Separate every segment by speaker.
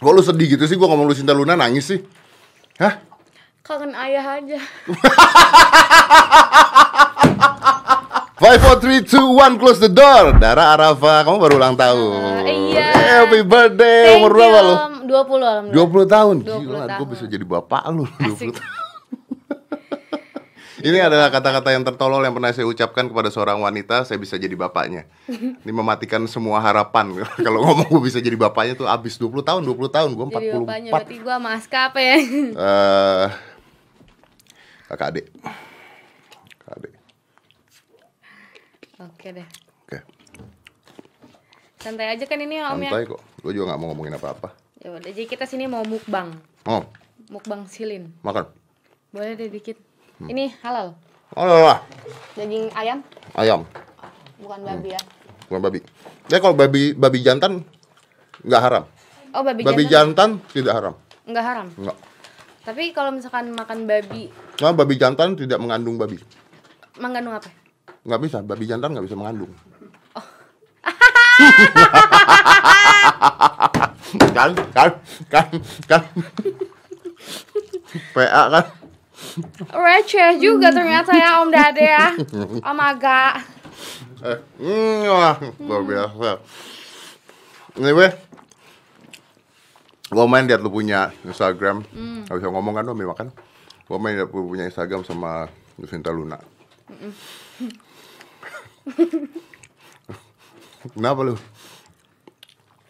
Speaker 1: Kok lu sedih gitu sih gua ngomong lu Cinta Luna nangis sih? Hah?
Speaker 2: Kangen ayah aja.
Speaker 1: Five, four, three, two, one, close the door. Dara Arafa, kamu baru ulang tahun.
Speaker 2: Eh, iya.
Speaker 1: Happy birthday.
Speaker 2: Thank
Speaker 1: Umur berapa lu?
Speaker 2: Om. 20 alhamdulillah.
Speaker 1: 20 tahun.
Speaker 2: 20
Speaker 1: Gila, gue
Speaker 2: tahun.
Speaker 1: bisa jadi bapak lu. 20
Speaker 2: Asik.
Speaker 1: tahun. Ini adalah kata-kata yang tertolol yang pernah saya ucapkan kepada seorang wanita, saya bisa jadi bapaknya. Ini mematikan semua harapan. Kalau ngomong gue bisa jadi bapaknya tuh abis 20 tahun, 20 tahun, gue 44.
Speaker 2: Jadi bapaknya berarti Aska apa ya?
Speaker 1: Eh, kakak adik. Kakak adik.
Speaker 2: Oke deh.
Speaker 1: Oke,
Speaker 2: Santai aja kan ini Om ya.
Speaker 1: santai kok. Gue juga gak mau ngomongin apa-apa.
Speaker 2: Ya udah, jadi kita sini mau mukbang.
Speaker 1: Oh,
Speaker 2: Mukbang silin.
Speaker 1: makan.
Speaker 2: Boleh deh dikit.
Speaker 1: Hmm.
Speaker 2: Ini halal.
Speaker 1: Oh, lah, lah.
Speaker 2: Daging ayam,
Speaker 1: ayam,
Speaker 2: bukan babi ya.
Speaker 1: bukan babi. Ya kalau babi babi jantan nggak haram.
Speaker 2: Oh, babi,
Speaker 1: Babi
Speaker 2: jantan
Speaker 1: jantan tidak haram.
Speaker 2: enggak haram.
Speaker 1: Enggak.
Speaker 2: Tapi kalau misalkan makan babi,
Speaker 1: Nah, babi jantan tidak mengandung babi.
Speaker 2: mengandung apa?
Speaker 1: Nggak bisa, babi jantan nggak bisa mengandung. kan, kan, kan, kan. PA kan.
Speaker 2: Receh juga ternyata ya Om Dade ya. Om agak.
Speaker 1: Eh, mm, wah, luar biasa. Ini weh. Gua main liat lu punya Instagram. Gak bisa ngomong kan lu ambil makan. Gua main liat lu punya Instagram sama Lucinta Luna. Kenapa lu?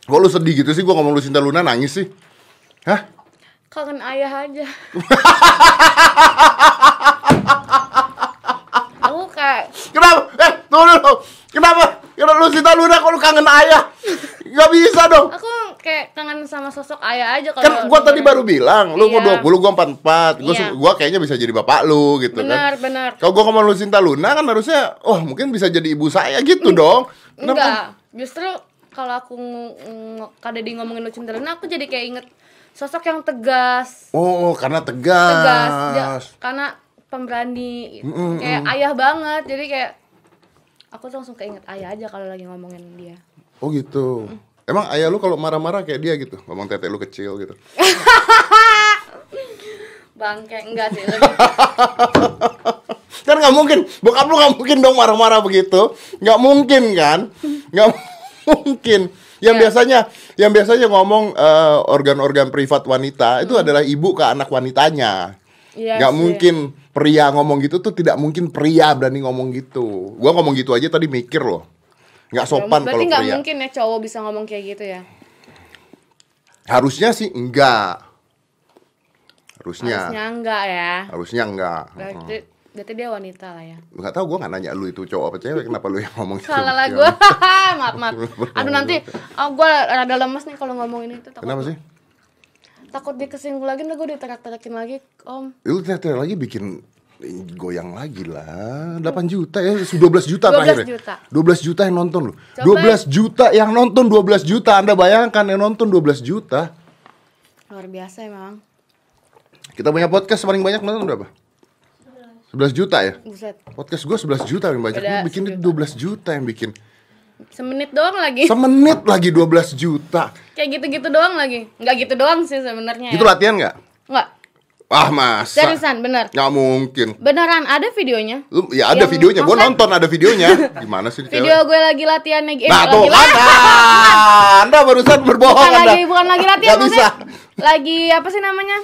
Speaker 1: Kok lu sedih gitu sih gua ngomong Lucinta Luna nangis sih? Hah?
Speaker 2: Kangen ayah aja. Aku kayak
Speaker 1: Kenapa? Eh, tunggu dulu. Kenapa? Kenapa Lucinta Luna kok lu kangen ayah? Gak bisa dong.
Speaker 2: aku kayak kangen sama sosok ayah aja kalau
Speaker 1: kan gua tadi
Speaker 2: dengerin.
Speaker 1: baru bilang lu
Speaker 2: Iya.
Speaker 1: umur 20 gua 44 gua,
Speaker 2: Iya.
Speaker 1: gua kayaknya bisa jadi bapak lu gitu
Speaker 2: Benar,
Speaker 1: kan
Speaker 2: benar.
Speaker 1: kalau gua ngomong lu Cinta Luna kan harusnya oh mungkin bisa jadi ibu saya gitu dong Kenapa?
Speaker 2: Enggak, justru kalau aku kada di ngomongin lu cinta Luna, aku jadi kayak inget sosok yang tegas,
Speaker 1: oh karena tegas,
Speaker 2: tegas, dia- karena pemberani, gitu. kayak ayah banget, jadi kayak aku tuh langsung keinget ayah aja kalau lagi ngomongin dia.
Speaker 1: oh gitu. Emang ayah lu kalau marah-marah kayak dia gitu? Ngomong tete lu kecil gitu.
Speaker 2: Bangke enggak sih, lebih
Speaker 1: kan nggak mungkin. Bokap lu nggak mungkin dong marah-marah begitu. Nggak mungkin kan? Nggak mungkin yang
Speaker 2: Iya.
Speaker 1: biasanya yang biasanya ngomong eh, organ-organ privat wanita itu adalah ibu ke anak wanitanya
Speaker 2: Hmm. Iya sih.
Speaker 1: mungkin pria ngomong gitu tuh tidak mungkin pria berani ngomong gitu gua ngomong gitu aja tadi mikir loh nggak sopan
Speaker 2: Berarti
Speaker 1: kalau pria
Speaker 2: mungkin ya cowok bisa ngomong kayak gitu ya?
Speaker 1: harusnya sih enggak harusnya
Speaker 2: Harusnya enggak ya.
Speaker 1: harusnya enggak
Speaker 2: Berarti, berarti dia wanita lah ya.
Speaker 1: nggak tahu gua nggak nanya lu itu cowok apa cewek kenapa lu yang ngomong gitu
Speaker 2: Salah lah gue. maaf maaf. Aduh nanti oh, gue rada lemes nih kalau ngomongin itu. Takut,
Speaker 1: kenapa sih
Speaker 2: Takut dikesinggung lagi, ntar gue diterak-terakin lagi, Om.
Speaker 1: Lu teriak-teriak lagi bikin goyang lagi lah 8 juta ya 12 juta
Speaker 2: 12
Speaker 1: terakhir ya?
Speaker 2: juta.
Speaker 1: 12 juta yang nonton loh
Speaker 2: Coba.
Speaker 1: 12 juta yang nonton 12 juta Anda bayangkan yang nonton 12 juta
Speaker 2: Luar biasa emang.
Speaker 1: Kita punya podcast paling banyak nonton berapa? 11 juta ya?
Speaker 2: Buset.
Speaker 1: Podcast gue 11 juta yang banyak Lu bikin itu 12 juta yang bikin
Speaker 2: Semenit doang lagi.
Speaker 1: Semenit lagi 12 juta
Speaker 2: Kayak gitu-gitu doang lagi. Nggak gitu doang sih sebenarnya.
Speaker 1: Itu
Speaker 2: ya.
Speaker 1: latihan nggak?
Speaker 2: Nggak.
Speaker 1: Ah masa?
Speaker 2: Seriusan, bener.
Speaker 1: Nggak mungkin
Speaker 2: Beneran ada videonya.
Speaker 1: Lu, ya ada
Speaker 2: Yang-
Speaker 1: videonya, gue nonton ada videonya Gimana sih
Speaker 2: Video gue lagi latihan. Eh,
Speaker 1: Nah tuh kan. Anda barusan berbohong
Speaker 2: bukan
Speaker 1: Anda
Speaker 2: lagi bukan lagi latihan
Speaker 1: Nggak bisa
Speaker 2: lagi apa sih namanya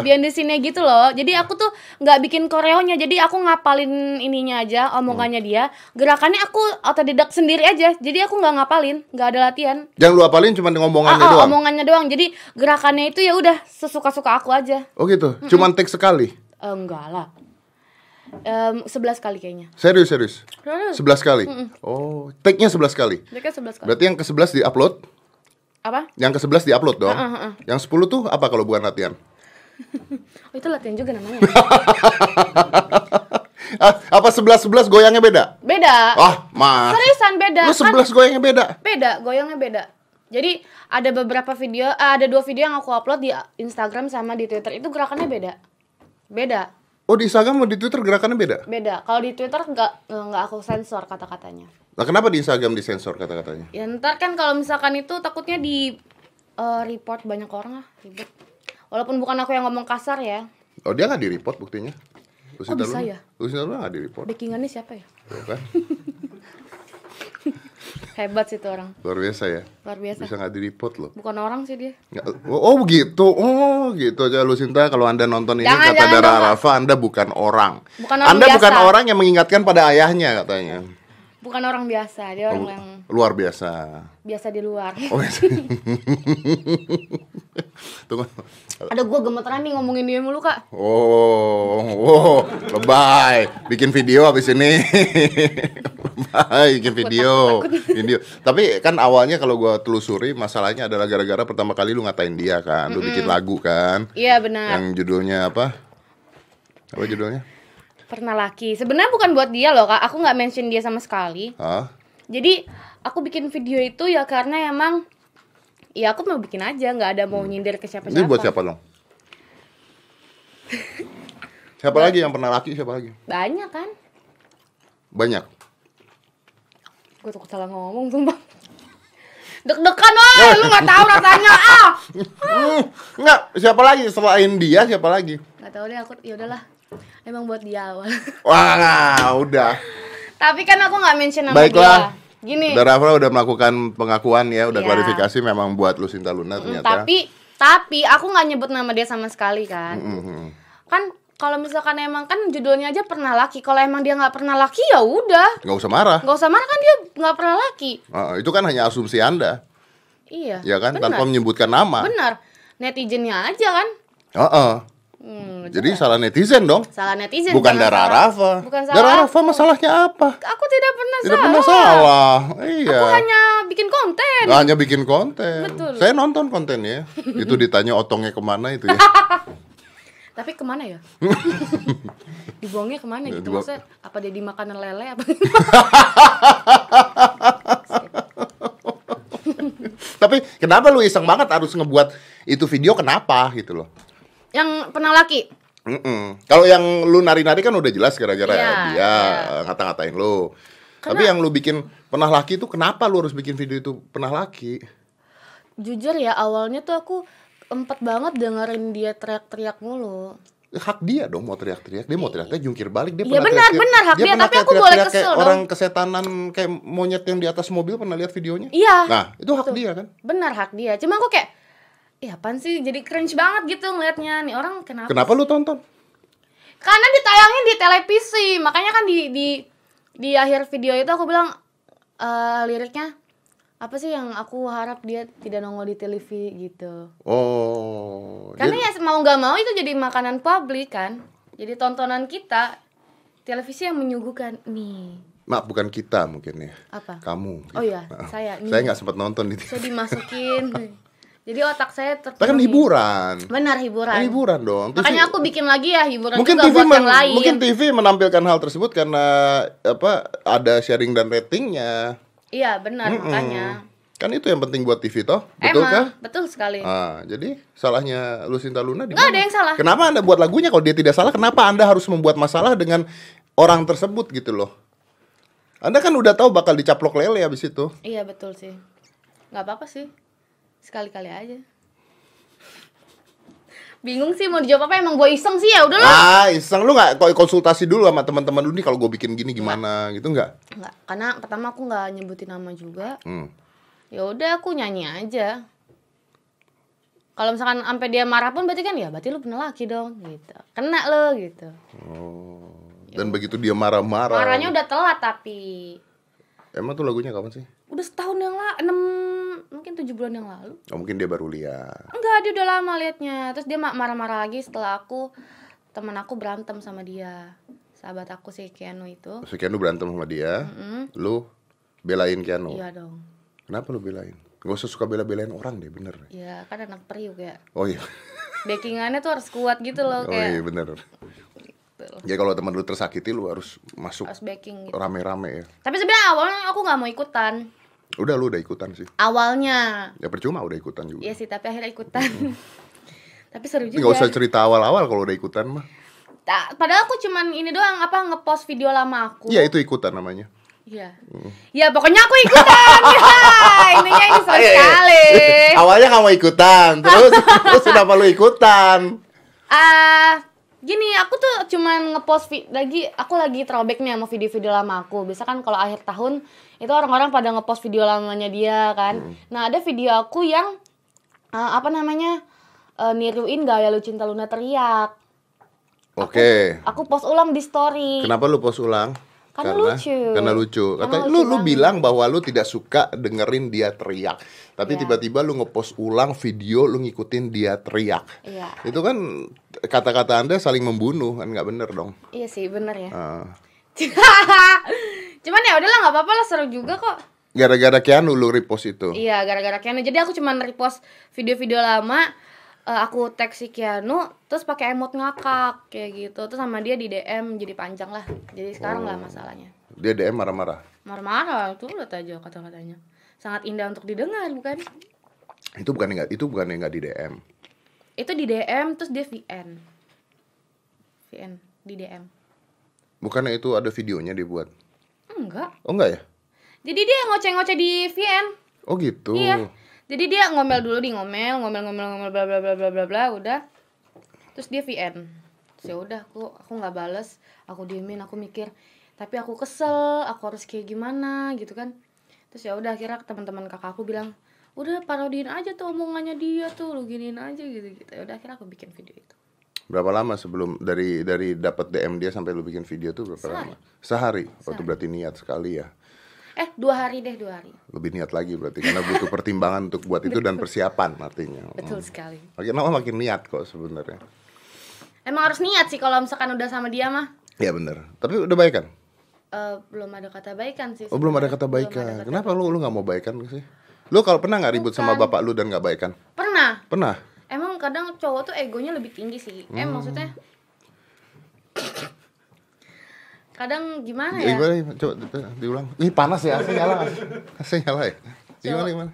Speaker 2: Behind the scene-nya gitu loh. Jadi aku tuh nggak bikin koreonya. Jadi aku ngapalin ininya aja omongannya dia. Gerakannya aku otodidak sendiri aja. Jadi aku nggak ngapalin nggak ada latihan.
Speaker 1: Yang lu apalin cuma ngomongannya
Speaker 2: Ah, ah,
Speaker 1: doang?
Speaker 2: omongannya doang. Jadi gerakannya itu ya udah sesuka-suka aku aja.
Speaker 1: Oh gitu, cuman take sekali?
Speaker 2: Eh, enggak lah. Em, 11 kali kayaknya.
Speaker 1: Serius, serius?
Speaker 2: Terus
Speaker 1: 11 kali? Oh, take-nya 11 kali?
Speaker 2: Mereka 11 kali.
Speaker 1: Berarti yang ke-11 di-upload?
Speaker 2: Apa?
Speaker 1: Yang ke-11 di-upload dong?
Speaker 2: Ah,
Speaker 1: Yang 10 tuh apa kalau bukan latihan?
Speaker 2: oh itu latihan juga namanya?
Speaker 1: Ah, apa 11-11 goyangnya beda?
Speaker 2: beda.
Speaker 1: Ah, mas.
Speaker 2: Seriusan beda.
Speaker 1: Lu
Speaker 2: Kan
Speaker 1: 11 goyangnya beda?
Speaker 2: beda goyangnya beda. Jadi ada beberapa video eh, ada dua video yang aku upload di Instagram sama di Twitter. Itu gerakannya beda. Beda.
Speaker 1: Oh di Instagram sama di Twitter gerakannya beda?
Speaker 2: beda. Kalau di Twitter nggak nggak aku sensor kata-katanya.
Speaker 1: Nah kenapa di Instagram disensor kata-katanya?
Speaker 2: ya ntar kan kalau misalkan itu takutnya di eh, report banyak orang ah ribet walaupun bukan aku yang ngomong kasar ya
Speaker 1: Oh dia nggak di report buktinya. Lucinta
Speaker 2: bisa
Speaker 1: Luna.
Speaker 2: ya?
Speaker 1: Luna nggak di report.
Speaker 2: backingannya siapa ya
Speaker 1: kan?
Speaker 2: hebat sih tuh orang
Speaker 1: Luar biasa ya.
Speaker 2: luar biasa
Speaker 1: Bisa nggak di report loh.
Speaker 2: bukan orang sih dia
Speaker 1: Oh, oh begitu, oh gitu aja Lucinta. Kalau anda nonton ini
Speaker 2: Jangan,
Speaker 1: kata
Speaker 2: jangan
Speaker 1: Dara. Arafa, anda bukan orang.
Speaker 2: Bukan orang
Speaker 1: anda bukan
Speaker 2: biasa.
Speaker 1: orang yang mengingatkan pada ayahnya katanya.
Speaker 2: Bukan orang biasa dia orang
Speaker 1: Oh,
Speaker 2: yang
Speaker 1: Luar biasa.
Speaker 2: biasa di luar
Speaker 1: Oh, biasa. Tunggu.
Speaker 2: ada gua gemeteran nih ngomongin dia mulu kak
Speaker 1: Oh, oh, lebay. Bikin video habis ini. lebay, bikin video. Video. Tapi kan awalnya kalau gua telusuri masalahnya adalah gara-gara pertama kali lu ngatain dia kan. Lu bikin lagu kan.
Speaker 2: iya benar
Speaker 1: Yang judulnya apa? Apa judulnya?
Speaker 2: Pernah laki sebenarnya bukan buat dia loh kak aku nggak mention dia sama sekali
Speaker 1: Hah?
Speaker 2: jadi aku bikin video itu ya karena emang ya aku mau bikin aja nggak ada mau nyindir ke siapa
Speaker 1: Ini
Speaker 2: siapa
Speaker 1: buat siapa dong? siapa lagi yang pernah laki? Siapa lagi?
Speaker 2: banyak kan
Speaker 1: Banyak.
Speaker 2: gue tuh salah ngomong sumpah deg-degan woi lu nggak tahu rasanya ah
Speaker 1: enggak, siapa lagi selain dia? Siapa lagi?
Speaker 2: nggak tahu deh aku ya udahlah emang buat dia awal
Speaker 1: Wah, udah.
Speaker 2: tapi kan aku nggak mention nama
Speaker 1: Baiklah.
Speaker 2: dia gini
Speaker 1: Udah Rafa udah melakukan pengakuan ya, udah
Speaker 2: Iya.
Speaker 1: klarifikasi memang buat Lucinta Luna
Speaker 2: mm,
Speaker 1: ternyata.
Speaker 2: tapi tapi aku nggak nyebut nama dia sama sekali kan
Speaker 1: Mhm.
Speaker 2: kan kalau misalkan emang kan judulnya aja pernah laki kalau emang dia nggak pernah laki ya udah
Speaker 1: nggak usah marah.
Speaker 2: nggak usah marah kan dia nggak pernah laki
Speaker 1: Ah, itu kan hanya asumsi Anda,
Speaker 2: iya
Speaker 1: ya kan?
Speaker 2: benar.
Speaker 1: Tanpa menyebutkan nama.
Speaker 2: benar netizennya aja kan
Speaker 1: Heeh.
Speaker 2: Hmm,
Speaker 1: Jadi salah netizen dong.
Speaker 2: salah netizen
Speaker 1: Bukan
Speaker 2: jangan
Speaker 1: Dara
Speaker 2: salah-
Speaker 1: Arafa.
Speaker 2: bukan salah
Speaker 1: Dara
Speaker 2: aku.
Speaker 1: Arafa masalahnya apa?
Speaker 2: aku tidak pernah
Speaker 1: Tidak
Speaker 2: salah
Speaker 1: pernah salah. Iya.
Speaker 2: aku hanya bikin konten
Speaker 1: hanya bikin konten.
Speaker 2: Betul.
Speaker 1: Saya nonton kontennya. itu ditanya otongnya ke mana itu ya.
Speaker 2: tapi ke mana ya dibuangnya ke mana
Speaker 1: Ya,
Speaker 2: gitu
Speaker 1: dibuang-
Speaker 2: maksudnya apa dia dimakan lele apa
Speaker 1: Tapi kenapa lu iseng banget harus ngebuat itu video kenapa gitu loh?
Speaker 2: Yang pernah laki
Speaker 1: Mm-mm. Kalau yang lu nari-nari kan udah jelas gara-gara
Speaker 2: Iya,
Speaker 1: dia
Speaker 2: iya.
Speaker 1: eh, ngata-ngatain lu. Tapi yang lu bikin pernah laki itu kenapa lu harus bikin video itu pernah laki?
Speaker 2: jujur ya awalnya tuh aku empat banget dengerin dia teriak-teriak mulu
Speaker 1: Hak dia dong mau teriak-teriak. Dia mau teriak-teriak jungkir balik. Dia
Speaker 2: Iya,
Speaker 1: pernah
Speaker 2: benar,
Speaker 1: teriak-teriak-
Speaker 2: benar, hak dia,
Speaker 1: pernah
Speaker 2: tapi aku boleh
Speaker 1: kayak
Speaker 2: kesel dong.
Speaker 1: orang kesetanan kayak monyet yang di atas mobil pernah lihat videonya?
Speaker 2: iya
Speaker 1: Nah, itu hak dia kan?
Speaker 2: benar hak dia cuma aku kayak ya apaan sih? Jadi cringe banget gitu ngelihatnya nih orang kenapa
Speaker 1: Kenapa lu tonton?
Speaker 2: karena ditayangin di televisi. Makanya kan di di di akhir video itu aku bilang eh liriknya apa sih yang aku harap dia tidak nongol di TV gitu.
Speaker 1: Oh,
Speaker 2: karena
Speaker 1: jadi-
Speaker 2: ya mau nggak mau itu jadi makanan publik kan? Jadi tontonan kita televisi yang menyuguhkan. Nih.
Speaker 1: Maaf bukan kita mungkin ya.
Speaker 2: apa?
Speaker 1: Kamu.
Speaker 2: oh iya
Speaker 1: Maaf.
Speaker 2: saya. Nih.
Speaker 1: Saya nggak sempat nonton di
Speaker 2: saya dimasukin jadi otak saya terpenuhi
Speaker 1: Kan hiburan.
Speaker 2: benar hiburan
Speaker 1: Kan hiburan dong. TV
Speaker 2: makanya aku bikin lagi ya hiburan
Speaker 1: mungkin
Speaker 2: juga
Speaker 1: TV
Speaker 2: buat
Speaker 1: men-
Speaker 2: yang lain
Speaker 1: mungkin TV menampilkan hal tersebut karena apa ada sharing dan ratingnya.
Speaker 2: iya benar
Speaker 1: Mm-mm.
Speaker 2: makanya
Speaker 1: Kan itu yang penting buat TV toh, betul
Speaker 2: emang
Speaker 1: kah?
Speaker 2: betul sekali
Speaker 1: Ah, jadi salahnya Lucinta Luna di mana?
Speaker 2: ada yang salah.
Speaker 1: Kenapa Anda buat lagunya kalau dia tidak salah? Kenapa Anda harus membuat masalah dengan orang tersebut gitu loh? Anda kan udah tahu bakal dicaplok lele habis itu.
Speaker 2: iya betul sih nggak apa-apa sih sekali-kali aja. Bingung sih mau dijawab apa emang gue iseng sih ya udahlah.
Speaker 1: Ah, iseng. Lu nggak kok konsultasi dulu sama teman-teman lu nih kalau gue bikin gini gimana gitu nggak?
Speaker 2: nggak karena pertama aku nggak nyebutin nama juga.
Speaker 1: Hmm.
Speaker 2: ya udah aku nyanyi aja. Kalau misalkan sampai dia marah pun berarti kan ya berarti lu pernah laki dong gitu. Kena lo gitu.
Speaker 1: Dan begitu dia marah-marah.
Speaker 2: marahnya udah telat tapi.
Speaker 1: Emang tuh lagunya kapan sih?
Speaker 2: udah setahun yang tujuh bulan yang lalu
Speaker 1: Oh, mungkin dia baru lihat.
Speaker 2: enggak dia udah lama liatnya terus dia ma- marah-marah lagi setelah aku teman aku berantem sama dia sahabat aku si Keanu itu
Speaker 1: Si Keanu berantem sama dia,
Speaker 2: Mm-mm.
Speaker 1: lu belain Keanu.
Speaker 2: iya dong
Speaker 1: Kenapa lu belain? Gak usah suka bela-belain orang deh, bener.
Speaker 2: ya kan anak periuk ya
Speaker 1: Oh iya,
Speaker 2: backingannya tuh harus kuat gitu
Speaker 1: oh
Speaker 2: loh
Speaker 1: iya
Speaker 2: kayak
Speaker 1: bener.
Speaker 2: gitu.
Speaker 1: Ya kalau teman lu tersakiti lu harus masuk
Speaker 2: harus backing gitu
Speaker 1: rame-rame ya.
Speaker 2: tapi sebenarnya awalnya aku nggak mau ikutan
Speaker 1: Udah lu udah ikutan sih.
Speaker 2: awalnya
Speaker 1: Ya percuma udah ikutan juga.
Speaker 2: iya sih tapi akhirnya ikutan tapi seru juga
Speaker 1: gak usah cerita awal-awal kalau udah ikutan mah.
Speaker 2: Ta- padahal aku cuman ini doang apa ngepost video lama aku
Speaker 1: Iya itu ikutan namanya.
Speaker 2: Iya. Ya pokoknya aku ikutan. ya, intinya ini seru
Speaker 1: Iya, iya.
Speaker 2: sekali.
Speaker 1: Awalnya kamu ikutan, terus terus kenapa lu ikutan?
Speaker 2: Ah, gini, aku tuh cuman ngepost lagi aku lagi throwback nih sama video-video lama aku. Biasa kan kalau akhir tahun itu orang-orang pada ngepost video lamanya dia kan.
Speaker 1: Hmm.
Speaker 2: Nah, ada video aku yang ah, apa namanya? eh, niruin gaya lu cinta Luna teriak.
Speaker 1: Oke.
Speaker 2: Aku post ulang di story.
Speaker 1: Kenapa lu post ulang?
Speaker 2: Karena lucu.
Speaker 1: Karena lucu.
Speaker 2: Karena
Speaker 1: Kata
Speaker 2: lucu
Speaker 1: lu lu
Speaker 2: banget.
Speaker 1: bilang bahwa lu tidak suka dengerin dia teriak. Tapi
Speaker 2: Iya.
Speaker 1: tiba-tiba lu ngepost ulang video lu ngikutin dia teriak.
Speaker 2: Iya.
Speaker 1: Itu kan kata-kata Anda saling membunuh kan nggak bener dong.
Speaker 2: Iya sih, bener ya.
Speaker 1: Ah.
Speaker 2: Cuman ya udahlah nggak apa-apa lah seru juga kok.
Speaker 1: Gara-gara Keanu lu repost itu.
Speaker 2: Iya, gara-gara Keanu. Jadi aku cuman repost video-video lama. eh, aku tag si Keanu, terus pakai emot ngakak kayak gitu. Terus sama dia di DM jadi panjang lah. Jadi sekarang
Speaker 1: Oh.
Speaker 2: lah masalahnya.
Speaker 1: Dia DM marah-marah.
Speaker 2: Marah-marah tuh lihat aja kata-katanya. Sangat indah untuk didengar, bukan?
Speaker 1: Itu bukan enggak itu bukan enggak di DM.
Speaker 2: Itu di DM terus dia VN. VN di DM.
Speaker 1: Bukannya itu ada videonya dibuat.
Speaker 2: Enggak.
Speaker 1: Oh enggak ya?
Speaker 2: Jadi dia ngoceh-ngoceh di VN.
Speaker 1: Oh gitu.
Speaker 2: Iya. Jadi dia ngomel dulu di ngomel, ngomel ngomel ngomel bla bla bla bla bla bla udah. Terus dia VN. Terus ya udah aku aku nggak bales, aku diemin, aku mikir. Tapi aku kesel, aku harus kayak gimana gitu kan. Terus ya udah akhirnya teman-teman kakak aku bilang, "Udah parodiin aja tuh omongannya dia tuh, lu giniin aja gitu gitu." Ya udah akhirnya aku bikin video itu.
Speaker 1: Berapa lama sebelum dari dari dapat DM dia sampai lu bikin video tuh berapa
Speaker 2: Sehari.
Speaker 1: lama? Sehari. Oh, itu berarti niat sekali ya.
Speaker 2: Eh, dua hari deh, dua hari.
Speaker 1: Lebih niat lagi berarti karena butuh pertimbangan untuk buat itu dan persiapan artinya.
Speaker 2: Betul sekali.
Speaker 1: Makin lama makin niat kok sebenarnya.
Speaker 2: Emang harus niat sih kalau misalkan udah sama dia mah.
Speaker 1: Iya bener. Tapi udah baikan?
Speaker 2: Eh, belum ada kata baikan sih.
Speaker 1: Oh belum ada kata baikan.
Speaker 2: ada kata
Speaker 1: Kenapa lu lu nggak mau baikan sih? Lu kalau pernah nggak ribut sama
Speaker 2: Bukan.
Speaker 1: bapak lu dan nggak baikan?
Speaker 2: Pernah.
Speaker 1: Pernah.
Speaker 2: Cowok tuh egonya lebih tinggi sih. Eh
Speaker 1: Hmm.
Speaker 2: maksudnya kadang gimana
Speaker 1: Ya, gimana? Coba di- diulang. Ih panas ya, AC nyala? AC nyala ya? Gimana gimana?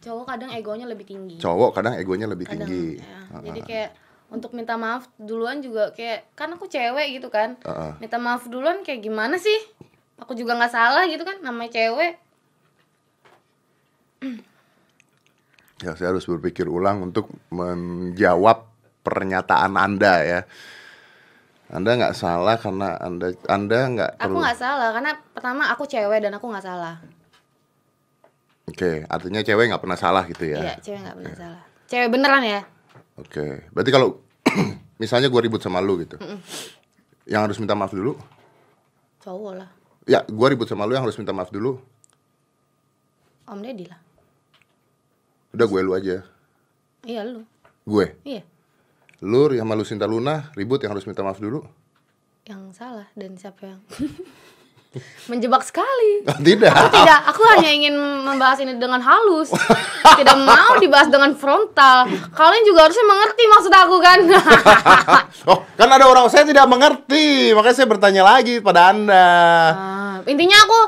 Speaker 2: Cowok kadang egonya lebih tinggi.
Speaker 1: Cowok kadang egonya lebih
Speaker 2: Kadang
Speaker 1: tinggi.
Speaker 2: ya. Jadi kayak untuk minta maaf duluan juga kayak kan aku cewek gitu kan.
Speaker 1: ah, ah.
Speaker 2: Minta maaf duluan kayak gimana sih? Aku juga nggak salah gitu kan namanya cewek.
Speaker 1: Ya, saya harus berpikir ulang untuk menjawab pernyataan Anda ya. Anda nggak salah karena Anda Anda nggak
Speaker 2: Aku nggak salah karena pertama aku cewek dan aku nggak salah.
Speaker 1: Oke, artinya cewek nggak pernah salah gitu ya.
Speaker 2: Iya, cewek nggak pernah salah. Cewek beneran ya?
Speaker 1: Oke, berarti kalau misalnya gue ribut sama lu gitu, yang harus minta maaf dulu.
Speaker 2: Cowok lah.
Speaker 1: Ya, gue ribut sama lu yang harus minta maaf dulu.
Speaker 2: Om Deddy lah.
Speaker 1: Udah gue lu aja.
Speaker 2: Iya lu.
Speaker 1: Gue.
Speaker 2: Iya.
Speaker 1: Lu sama Lucinta Luna ribut yang harus minta maaf dulu.
Speaker 2: Yang salah dan siapa yang menjebak sekali.
Speaker 1: Tidak.
Speaker 2: Tidak, aku hanya ingin membahas ini dengan halus. Tidak mau dibahas dengan frontal. Kalian juga harusnya mengerti maksud aku kan.
Speaker 1: oh, kan ada orang saya tidak mengerti, makanya saya bertanya lagi pada Anda.
Speaker 2: Ah, intinya aku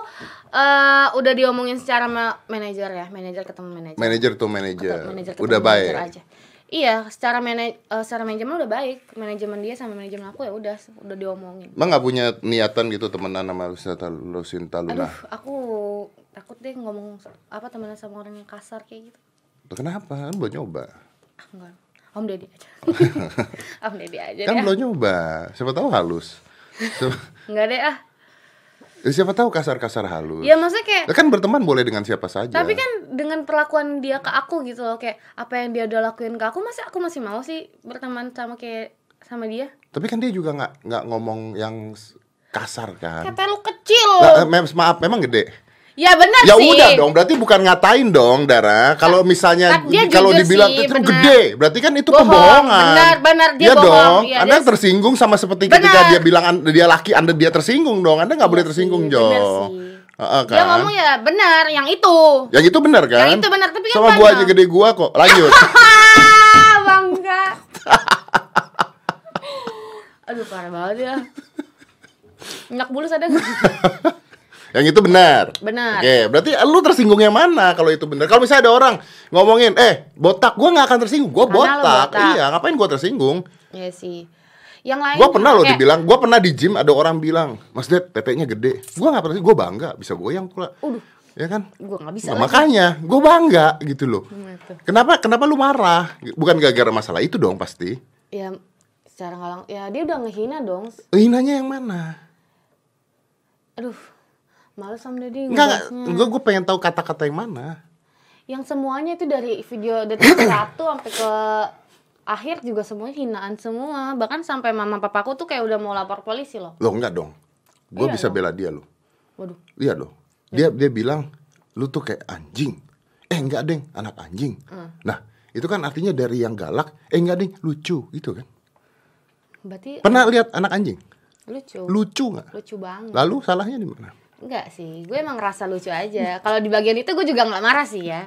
Speaker 2: eh, udah diomongin secara ma- manajer ya, manajer ketemu manajer.
Speaker 1: Manager tuh manajer.
Speaker 2: manajer
Speaker 1: Udah
Speaker 2: manajer
Speaker 1: baik.
Speaker 2: aja. Iya, secara manaj eh, secara manajemen udah baik. Manajemen dia sama manajemen aku ya udah udah diomongin.
Speaker 1: Emang nggak punya niatan gitu temenan sama Lucinta, Lucinta Luna?
Speaker 2: Aduh, aku takut deh ngomong apa temenan sama orang yang kasar kayak gitu.
Speaker 1: Tuh, kenapa? Kan belum nyoba.
Speaker 2: Ah, enggak. Om Deddy aja. Om Deddy aja
Speaker 1: Kan belum nyoba. Siapa tahu halus. Siapa,
Speaker 2: Enggak deh ah.
Speaker 1: Eh, siapa tahu kasar-kasar halus.
Speaker 2: Ya maksudnya kayak
Speaker 1: Ya kan berteman boleh dengan siapa saja.
Speaker 2: tapi kan dengan perlakuan dia ke aku gitu loh kayak apa yang dia udah lakuin ke aku masih aku masih mau sih berteman sama kayak sama dia.
Speaker 1: Tapi kan dia juga nggak nggak ngomong yang kasar kan.
Speaker 2: Kayak lu kecil.
Speaker 1: Mem- maaf, memang gede.
Speaker 2: Ya benar
Speaker 1: Ya
Speaker 2: sih.
Speaker 1: udah dong, berarti bukan ngatain dong, Dara. Kalau misalnya
Speaker 2: Kan
Speaker 1: kalau dibilang
Speaker 2: sih,
Speaker 1: itu gede, berarti kan itu
Speaker 2: Bohong,
Speaker 1: pembohongan.
Speaker 2: benar, benar, dia
Speaker 1: Iya
Speaker 2: bohong.
Speaker 1: dong.
Speaker 2: Iya,
Speaker 1: anda
Speaker 2: dia-
Speaker 1: tersinggung sama seperti
Speaker 2: Benar.
Speaker 1: ketika dia bilang an- dia laki, Anda dia tersinggung dong. Anda nggak boleh
Speaker 2: Iya
Speaker 1: tersinggung,
Speaker 2: sih,
Speaker 1: Jo.
Speaker 2: Dia
Speaker 1: kan?
Speaker 2: ngomong ya benar yang itu.
Speaker 1: Yang itu benar kan?
Speaker 2: Yang itu benar, tapi kan
Speaker 1: Sama gua aja gede gua kok. Lanjut.
Speaker 2: Bangga. Aduh parah banget ya. Minyak bulus ada nggak?
Speaker 1: yang itu benar.
Speaker 2: Benar.
Speaker 1: Oke, berarti lu tersinggungnya mana kalau itu benar? Kalau misalnya ada orang ngomongin, "Eh, botak." Gua nggak akan tersinggung. Gua botak.
Speaker 2: botak.
Speaker 1: Iya, ngapain gua tersinggung?
Speaker 2: Iya sih. Yang lain
Speaker 1: Gua pernah loh
Speaker 2: kayak-
Speaker 1: dibilang, gua pernah di gym ada orang bilang, Mas Ded, tetenya gede. Gua nggak pernah, gua bangga bisa goyang pula.
Speaker 2: Uduh.
Speaker 1: Ya kan?
Speaker 2: Gua nggak bisa
Speaker 1: Nah, makanya, gua bangga gitu loh. Kenapa, kenapa lu marah? Bukan gara-gara masalah itu dong pasti.
Speaker 2: Ya secara nggak ya dia udah ngehina dong.
Speaker 1: Hinanya yang mana?
Speaker 2: Aduh, males sama Dedi
Speaker 1: Enggak, enggak, gue pengen tahu kata-kata yang mana.
Speaker 2: Yang semuanya itu dari video detik satu sampai ke akhir juga semuanya hinaan semua. Bahkan sampai mama papaku tuh kayak udah mau lapor polisi loh.
Speaker 1: Loh enggak dong. Gue
Speaker 2: Iya
Speaker 1: bisa
Speaker 2: dong.
Speaker 1: bela dia loh.
Speaker 2: Waduh.
Speaker 1: Iya loh. Dia dia bilang lu tuh kayak anjing. Eh enggak deng, anak anjing.
Speaker 2: Hmm.
Speaker 1: Nah, itu kan artinya dari yang galak, eh enggak deng, lucu gitu kan.
Speaker 2: Berarti
Speaker 1: Pernah lihat anak anjing?
Speaker 2: lucu.
Speaker 1: Lucu nggak?
Speaker 2: Lucu banget.
Speaker 1: Lalu salahnya di mana?
Speaker 2: Enggak sih, gue emang ngerasa lucu aja. Kalau di bagian itu gue juga nggak marah sih ya.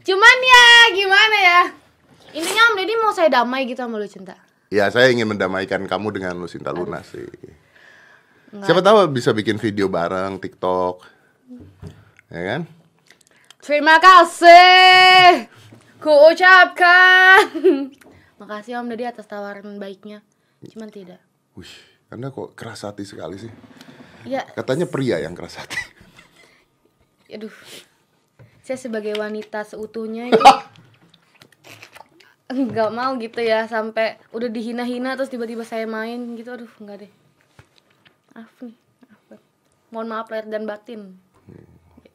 Speaker 2: Cuman ya gimana ya? Intinya Om Deddy mau saya damai gitu sama lu cinta.
Speaker 1: Ya, saya ingin mendamaikan kamu dengan Lucinta Luna sih.
Speaker 2: Enggak.
Speaker 1: Siapa tahu bisa bikin video bareng TikTok. Ya kan?
Speaker 2: Terima kasih. Ku ucapkan. Makasih Om Deddy atas tawaran baiknya. Cuman tidak.
Speaker 1: Wih, Anda kok keras hati sekali sih.
Speaker 2: Ya,
Speaker 1: Katanya pria yang keras hati.
Speaker 2: aduh. Saya sebagai wanita seutuhnya itu nggak mau gitu ya sampai udah dihina-hina terus tiba-tiba saya main gitu aduh nggak deh maaf nih maaf banget. mohon maaf lahir dan batin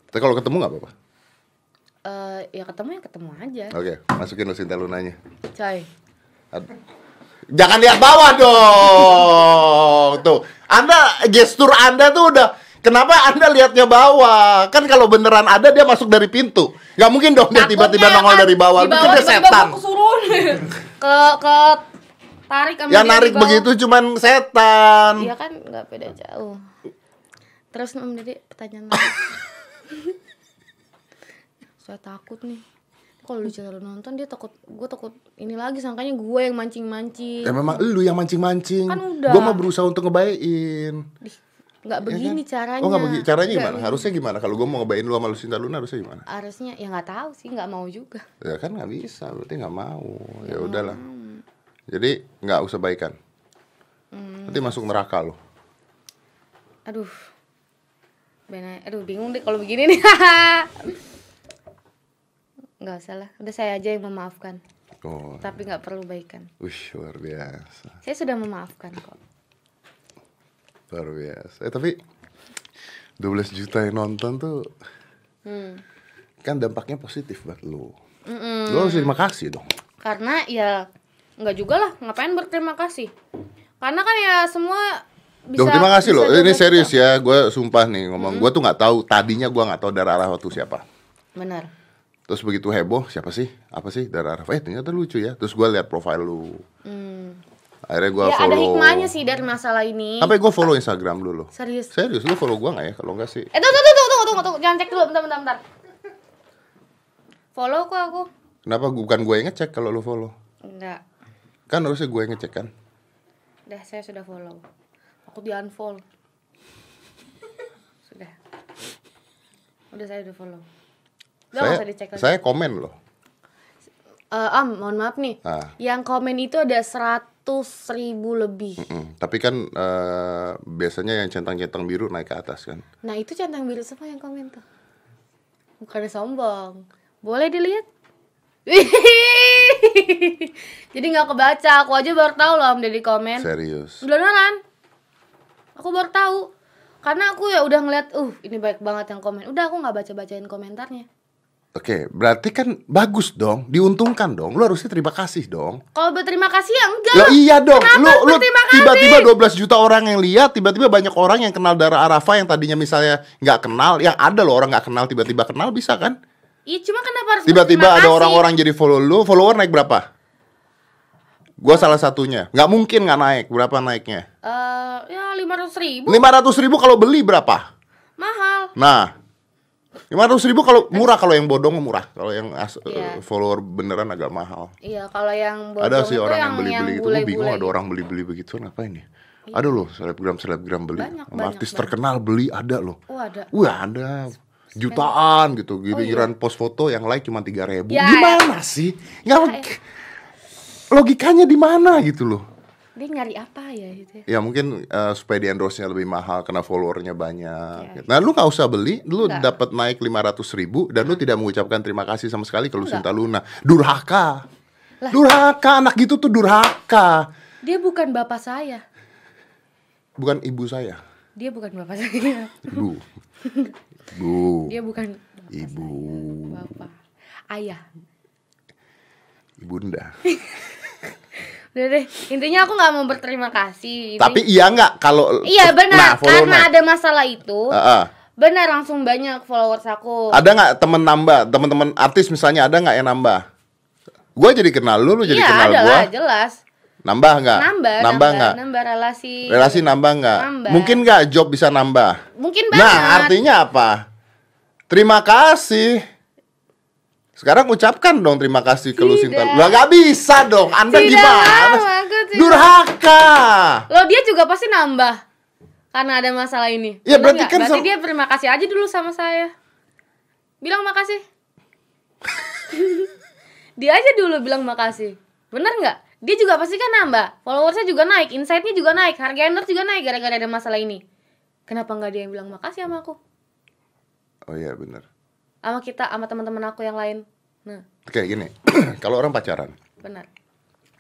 Speaker 1: Tapi kalau ketemu nggak apa-apa.
Speaker 2: Eh ya ketemu ya ketemu aja
Speaker 1: Oke, masukin Lucinta Lunanya.
Speaker 2: coy
Speaker 1: Ad- Jangan lihat bawah dong. Tuh, Anda gestur Anda tuh udah Kenapa Anda lihatnya bawah? Kan kalau beneran ada dia masuk dari pintu. Gak mungkin dong dia tiba-tiba nongol
Speaker 2: kan
Speaker 1: dari bawah.
Speaker 2: di
Speaker 1: Mungkin dia setan.
Speaker 2: ke ke tarik sama
Speaker 1: Ya
Speaker 2: di
Speaker 1: narik begitu cuman setan.
Speaker 2: Iya kan nggak beda jauh. Terus Om Deddy pertanyaan. Saya takut nih. Kalau lu cara nonton dia takut, gue takut ini lagi sangkanya gue yang mancing-mancing.
Speaker 1: Ya memang lu yang mancing-mancing.
Speaker 2: Kan udah.
Speaker 1: Gua mau berusaha untuk ngebayin.
Speaker 2: Nggak begini caranya.
Speaker 1: Oh nggak begini. Caranya gimana?
Speaker 2: begini.
Speaker 1: Harusnya gimana? Kalau gua mau ngebayin lu sama Lucinta Luna harusnya gimana?
Speaker 2: Harusnya ya nggak tahu sih, nggak mau juga.
Speaker 1: Ya kan nggak bisa, berarti nggak mau. Ya udahlah. Jadi nggak usah baikan.
Speaker 2: Hmm.
Speaker 1: Nanti masuk neraka lo.
Speaker 2: Aduh, benar. Aduh bingung deh kalau begini nih. nggak usah lah, udah saya aja yang memaafkan.
Speaker 1: Oh,
Speaker 2: Tapi nggak perlu baikan.
Speaker 1: wih luar biasa,
Speaker 2: Saya sudah memaafkan kok.
Speaker 1: luar biasa. Eh tapi 12 juta yang nonton tuh
Speaker 2: Hmm.
Speaker 1: kan dampaknya positif buat lu. Lu harus terima kasih dong.
Speaker 2: karena ya nggak juga lah ngapain berterima kasih karena kan ya semua bisa
Speaker 1: Dong, terima kasih loh. Ini
Speaker 2: 12
Speaker 1: serius
Speaker 2: juta.
Speaker 1: ya, gue sumpah nih ngomong. Gue tuh nggak tahu. Tadinya gue nggak tahu Dara Arafat itu siapa.
Speaker 2: benar
Speaker 1: Terus begitu heboh, siapa sih? Apa sih Dara Arafat? Eh ternyata lucu ya. Terus gue lihat profile lu.
Speaker 2: hmm.
Speaker 1: Akhirnya gue
Speaker 2: ya
Speaker 1: follow.
Speaker 2: ada hikmahnya sih dari masalah ini
Speaker 1: Sampai gue follow Instagram dulu.
Speaker 2: serius
Speaker 1: Serius, lu follow gue nggak ya? Kalau nggak sih,
Speaker 2: eh tunggu tunggu tunggu tunggu tunggu, tunggu. jangan cek dulu bentar bentar bentar follow kok aku
Speaker 1: kenapa bukan gue yang ngecek kalau lu follow?
Speaker 2: enggak
Speaker 1: Kan harusnya gue yang ngecek kan?
Speaker 2: udah saya sudah follow aku di unfollow sudah udah saya udah follow nggak
Speaker 1: saya,
Speaker 2: usah dicek lagi.
Speaker 1: saya komen loh.
Speaker 2: Eh, am mohon maaf nih.
Speaker 1: Ah.
Speaker 2: yang komen itu ada seratus ribu lebih.
Speaker 1: Mm, Tapi kan eh, biasanya yang centang-centang biru naik ke atas kan.
Speaker 2: Nah itu centang biru semua yang komen tuh. Bukannya sombong. Boleh dilihat? Jadi nggak kebaca. Aku aja baru tahu loh Om Deddy komen.
Speaker 1: Serius.
Speaker 2: Beneran? Aku baru tahu. Karena aku ya udah ngeliat Uh ini baik banget yang komen. Udah aku nggak baca-bacain komentarnya
Speaker 1: Oke, berarti kan bagus dong, diuntungkan dong. Lu harusnya terima kasih dong.
Speaker 2: Kalau berterima kasih ya enggak
Speaker 1: Lah iya dong.
Speaker 2: Kenapa
Speaker 1: Lu lu tiba-tiba 12 juta orang yang lihat, tiba-tiba banyak orang yang kenal Dara Arafa yang tadinya misalnya nggak kenal, yang ada loh orang nggak kenal tiba-tiba kenal bisa kan?
Speaker 2: Iya cuma kenapa harus
Speaker 1: Tiba-tiba ada orang-orang jadi follow lu, follower naik berapa? Gua salah satunya. Nggak mungkin nggak naik. Berapa naiknya?
Speaker 2: Eh, Ya lima ratus ribu
Speaker 1: 500 ribu kalau beli berapa?
Speaker 2: Mahal
Speaker 1: Nah, 500 ribu kalau murah kalau yang bodong murah. Kalau yang as-
Speaker 2: Iya.
Speaker 1: eh, follower beneran agak mahal.
Speaker 2: Iya kalau yang bodong
Speaker 1: ada sih orang yang beli-beli itu. Gue bingung ada
Speaker 2: gitu.
Speaker 1: orang beli-beli begitu ngapain ya? Ada loh selebgram selebgram beli.
Speaker 2: Banyak,
Speaker 1: Sama
Speaker 2: banyak,
Speaker 1: artis
Speaker 2: banyak.
Speaker 1: terkenal beli ada loh.
Speaker 2: Oh ada
Speaker 1: Wah ada jutaan gitu. Giliran post foto yang like cuma tiga ribu.
Speaker 2: Ya,
Speaker 1: Gimana sih? Nggak
Speaker 2: Ya,
Speaker 1: log- logikanya di mana gitu loh?
Speaker 2: Dia nyari apa ya gitu ya
Speaker 1: Ya mungkin eh, supaya di endorse-nya lebih mahal karena followernya banyak. Nah lu nggak usah beli, lu dapat naik 500 ribu dan lu tidak mengucapkan terima kasih sama sekali ke Lucinta Luna. Durhaka. Durhaka, anak gitu tuh durhaka.
Speaker 2: dia bukan bapak saya
Speaker 1: Bukan ibu saya.
Speaker 2: dia bukan bapak saya
Speaker 1: Ibu. Ibu.
Speaker 2: dia bukan
Speaker 1: Ibu.
Speaker 2: bapak ayah
Speaker 1: Ibunda.
Speaker 2: udah deh intinya aku nggak mau berterima kasih Ini-
Speaker 1: Tapi iya nggak kalau
Speaker 2: iya benar
Speaker 1: Nah,
Speaker 2: karena
Speaker 1: naik.
Speaker 2: ada masalah itu
Speaker 1: Ah, ah.
Speaker 2: benar langsung banyak followers aku
Speaker 1: Ada nggak temen nambah, teman-teman artis misalnya ada nggak yang nambah? Gua jadi kenal lu, lu jadi
Speaker 2: iya
Speaker 1: kenal gua.
Speaker 2: lah jelas
Speaker 1: Nambah nggak?
Speaker 2: nambah
Speaker 1: Nambah nggak?
Speaker 2: nambah relasi
Speaker 1: Relasi nambah nggak?
Speaker 2: Nambah.
Speaker 1: Mungkin nggak job bisa nambah?
Speaker 2: mungkin banget
Speaker 1: Nah, artinya apa? Terima kasih. Sekarang ucapkan dong terima kasih ke Lucinta. Lah nggak bisa dong. Anda
Speaker 2: Tidak
Speaker 1: gimana? Durhaka.
Speaker 2: Loh dia juga pasti nambah karena ada masalah ini.
Speaker 1: Ya,
Speaker 2: Bener
Speaker 1: berarti kan
Speaker 2: berarti dia terima kasih aja dulu sama saya. Bilang makasih. dia aja dulu bilang makasih. Bener nggak? Dia juga pasti kan nambah. Followersnya juga naik, insight-nya juga naik, harga endorse juga naik gara-gara ada masalah ini. Kenapa nggak dia yang bilang makasih sama aku?
Speaker 1: Oh iya bener.
Speaker 2: Sama kita, sama teman-teman aku yang lain. Nah,
Speaker 1: Oke gini, kalau orang pacaran,
Speaker 2: benar.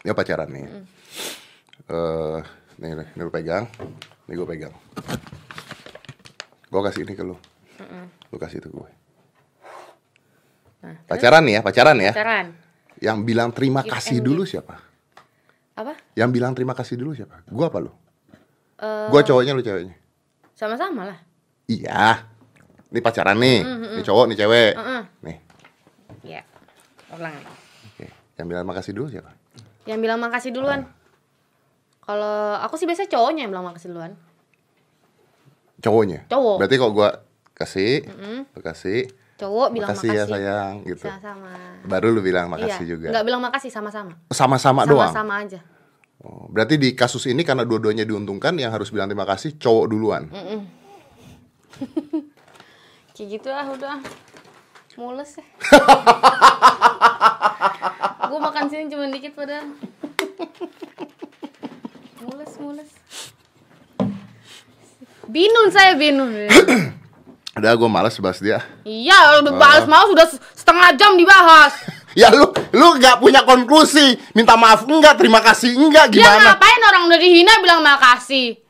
Speaker 1: ya pacaran nih. Eh, nih, nih, nih lu pegang, nih gue pegang. Gue kasih ini ke lu, lu kasih itu gue.
Speaker 2: Nah,
Speaker 1: Pacaran nih ya, pacaran ya.
Speaker 2: pacaran.
Speaker 1: Yang bilang terima
Speaker 2: Give
Speaker 1: kasih dulu siapa?
Speaker 2: Apa?
Speaker 1: Yang bilang terima kasih dulu siapa? Gua apa lu?
Speaker 2: Eh,
Speaker 1: Gua cowoknya lu ceweknya.
Speaker 2: sama-sama lah.
Speaker 1: Iya. Ini pacaran nih. Ini cowok, nih cewek.
Speaker 2: Heeh.
Speaker 1: Nih.
Speaker 2: Ya. Ulang.
Speaker 1: Oke. Yang bilang makasih dulu siapa?
Speaker 2: Yang bilang makasih duluan. Kalau aku sih biasanya cowoknya yang bilang makasih duluan.
Speaker 1: Cowoknya.
Speaker 2: Cowok.
Speaker 1: Berarti kalau gua kasih, lu kasih,
Speaker 2: Cowok bilang
Speaker 1: makasih,
Speaker 2: makasih.
Speaker 1: ya sayang gitu.
Speaker 2: Sama-sama.
Speaker 1: Baru lu bilang makasih
Speaker 2: iya.
Speaker 1: juga.
Speaker 2: Nggak bilang makasih sama-sama.
Speaker 1: Sama-sama doang.
Speaker 2: Sama-sama aja.
Speaker 1: Oh, berarti di kasus ini karena dua-duanya diuntungkan yang harus bilang terima kasih cowok duluan.
Speaker 2: Kayak gitu ah udah. Mules ya. Gue makan sini cuma dikit padahal. Mules, mules. Binun saya binun.
Speaker 1: Udah gua malas bahas dia.
Speaker 2: iya, udah balas mau sudah setengah jam dibahas.
Speaker 1: Ya lu lu nggak punya konklusi. Minta maaf enggak, terima kasih enggak
Speaker 2: Dia
Speaker 1: gimana?
Speaker 2: ngapain orang udah dihina bilang makasih?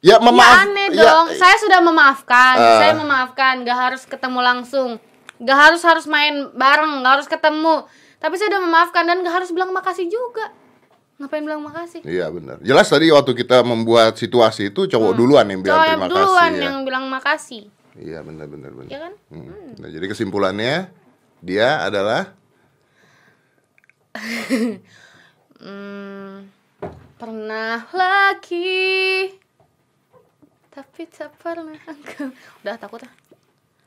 Speaker 1: Ya
Speaker 2: Ya
Speaker 1: memaaf.
Speaker 2: aneh
Speaker 1: ya,
Speaker 2: dong. Saya sudah memaafkan.
Speaker 1: Eh.
Speaker 2: Saya memaafkan. Gak harus ketemu langsung. Gak harus harus main bareng. Gak harus ketemu. Tapi saya udah memaafkan dan gak harus bilang makasih juga. Ngapain bilang makasih?
Speaker 1: Iya benar. Jelas tadi waktu kita membuat situasi itu cowok duluan yang bilang
Speaker 2: Cowok
Speaker 1: terima
Speaker 2: duluan
Speaker 1: kasih. ya.
Speaker 2: yang bilang makasih.
Speaker 1: Iya benar benar benar.
Speaker 2: Ya kan?
Speaker 1: Hmm. Nah, jadi kesimpulannya dia adalah
Speaker 2: Hmm, pernah lagi tapi tak pernah engkau udah takut ah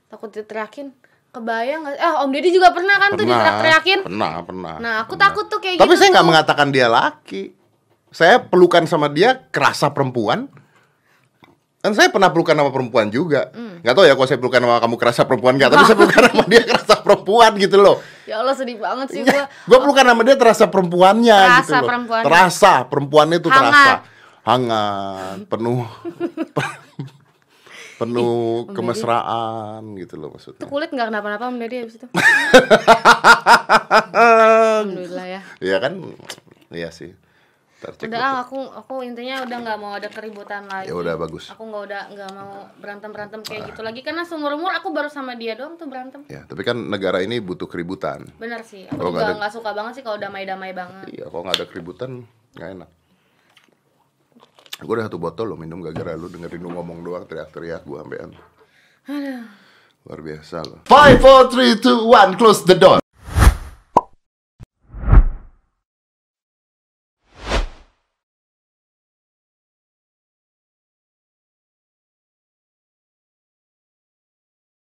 Speaker 2: takut diteriakin kebayang gak eh om deddy juga pernah kan tuh
Speaker 1: pernah
Speaker 2: diteriak-teriakin
Speaker 1: pernah pernah.
Speaker 2: nah aku
Speaker 1: pernah.
Speaker 2: takut tuh kayak
Speaker 1: Tapi
Speaker 2: gitu
Speaker 1: saya nggak
Speaker 2: tuh.
Speaker 1: mengatakan dia laki. Saya pelukan sama dia kerasa perempuan. Kan saya pernah pelukan sama perempuan juga.
Speaker 2: Hmm.
Speaker 1: Nggak tahu ya kalau saya pelukan sama kamu kerasa perempuan nggak. Tapi saya pelukan sama dia kerasa perempuan gitu loh.
Speaker 2: ya Allah sedih banget sih gua
Speaker 1: gue pelukan sama dia terasa perempuannya
Speaker 2: Terasa
Speaker 1: gitu loh.
Speaker 2: perempuannya.
Speaker 1: Terasa perempuannya itu
Speaker 2: Hangat.
Speaker 1: terasa hangat, penuh penuh
Speaker 2: Deddy.
Speaker 1: kemesraan gitu loh maksudnya.
Speaker 2: tuh kulit nggak kenapa-napa om deddy abis itu alhamdulillah ya
Speaker 1: Iya kan? Iya sih. Ntar cek
Speaker 2: udah
Speaker 1: dulu.
Speaker 2: ah, aku aku intinya udah nggak mau ada keributan lagi
Speaker 1: Ya udah bagus.
Speaker 2: aku nggak udah nggak mau berantem berantem kayak gitu lagi karena seumur umur aku baru sama dia doang tuh berantem
Speaker 1: Ya, tapi kan negara ini butuh keributan.
Speaker 2: bener sih aku
Speaker 1: nggak
Speaker 2: juga
Speaker 1: ada-
Speaker 2: nggak suka banget sih kalau damai-damai banget
Speaker 1: Iya, kalau nggak ada keributan nggak enak. Gue udah satu botol loh minum gara-gara lu dengerin lu ngomong doang teriak-teriak gue ambean.
Speaker 2: aduh
Speaker 1: Luar biasa loh. 5, 4, 3, 2, 1, close the door.